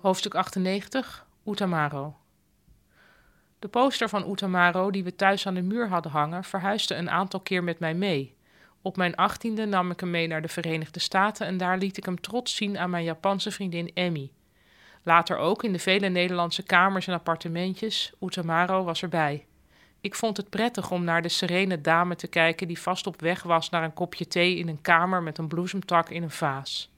Hoofdstuk 98 Utamaro De poster van Utamaro die we thuis aan de muur hadden hangen verhuisde een aantal keer met mij mee. Op mijn achttiende nam ik hem mee naar de Verenigde Staten en daar liet ik hem trots zien aan mijn Japanse vriendin Emmy. Later ook in de vele Nederlandse kamers en appartementjes, Utamaro was erbij. Ik vond het prettig om naar de serene dame te kijken die vast op weg was naar een kopje thee in een kamer met een bloesemtak in een vaas.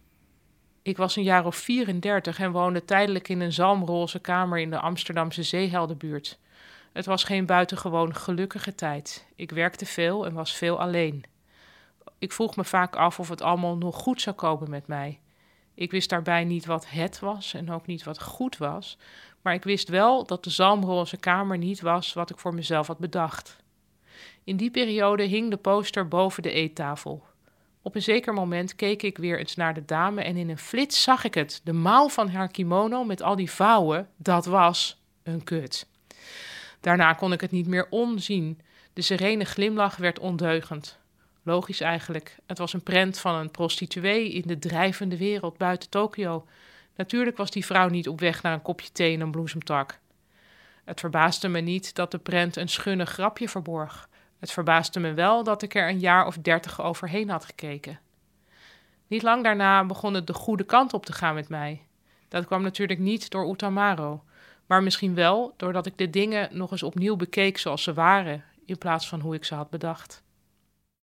Ik was een jaar of 34 en woonde tijdelijk in een zalmroze kamer in de Amsterdamse Zeeheldenbuurt. Het was geen buitengewoon gelukkige tijd. Ik werkte veel en was veel alleen. Ik vroeg me vaak af of het allemaal nog goed zou komen met mij. Ik wist daarbij niet wat het was en ook niet wat goed was, maar ik wist wel dat de zalmroze kamer niet was wat ik voor mezelf had bedacht. In die periode hing de poster boven de eettafel. Op een zeker moment keek ik weer eens naar de dame en in een flits zag ik het. De mouw van haar kimono met al die vouwen, dat was een kut. Daarna kon ik het niet meer onzien. De serene glimlach werd ondeugend. Logisch eigenlijk. Het was een prent van een prostituee in de drijvende wereld buiten Tokio. Natuurlijk was die vrouw niet op weg naar een kopje thee en een bloesemtak. Het verbaasde me niet dat de prent een schunnig grapje verborg. Het verbaasde me wel dat ik er een jaar of dertig overheen had gekeken. Niet lang daarna begon het de goede kant op te gaan met mij. Dat kwam natuurlijk niet door Utamaro, maar misschien wel doordat ik de dingen nog eens opnieuw bekeek zoals ze waren, in plaats van hoe ik ze had bedacht.